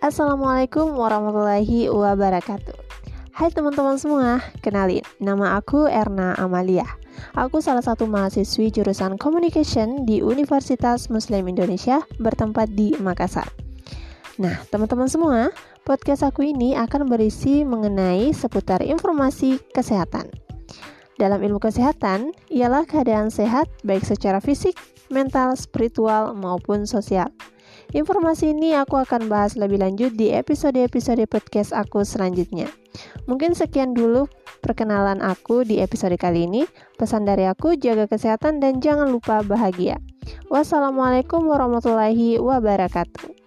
Assalamualaikum warahmatullahi wabarakatuh. Hai teman-teman semua, kenalin, nama aku Erna Amalia. Aku salah satu mahasiswi jurusan Communication di Universitas Muslim Indonesia bertempat di Makassar. Nah, teman-teman semua, podcast aku ini akan berisi mengenai seputar informasi kesehatan. Dalam ilmu kesehatan, ialah keadaan sehat baik secara fisik, mental, spiritual, maupun sosial. Informasi ini aku akan bahas lebih lanjut di episode-episode podcast aku selanjutnya. Mungkin sekian dulu perkenalan aku di episode kali ini. Pesan dari aku, jaga kesehatan dan jangan lupa bahagia. Wassalamualaikum warahmatullahi wabarakatuh.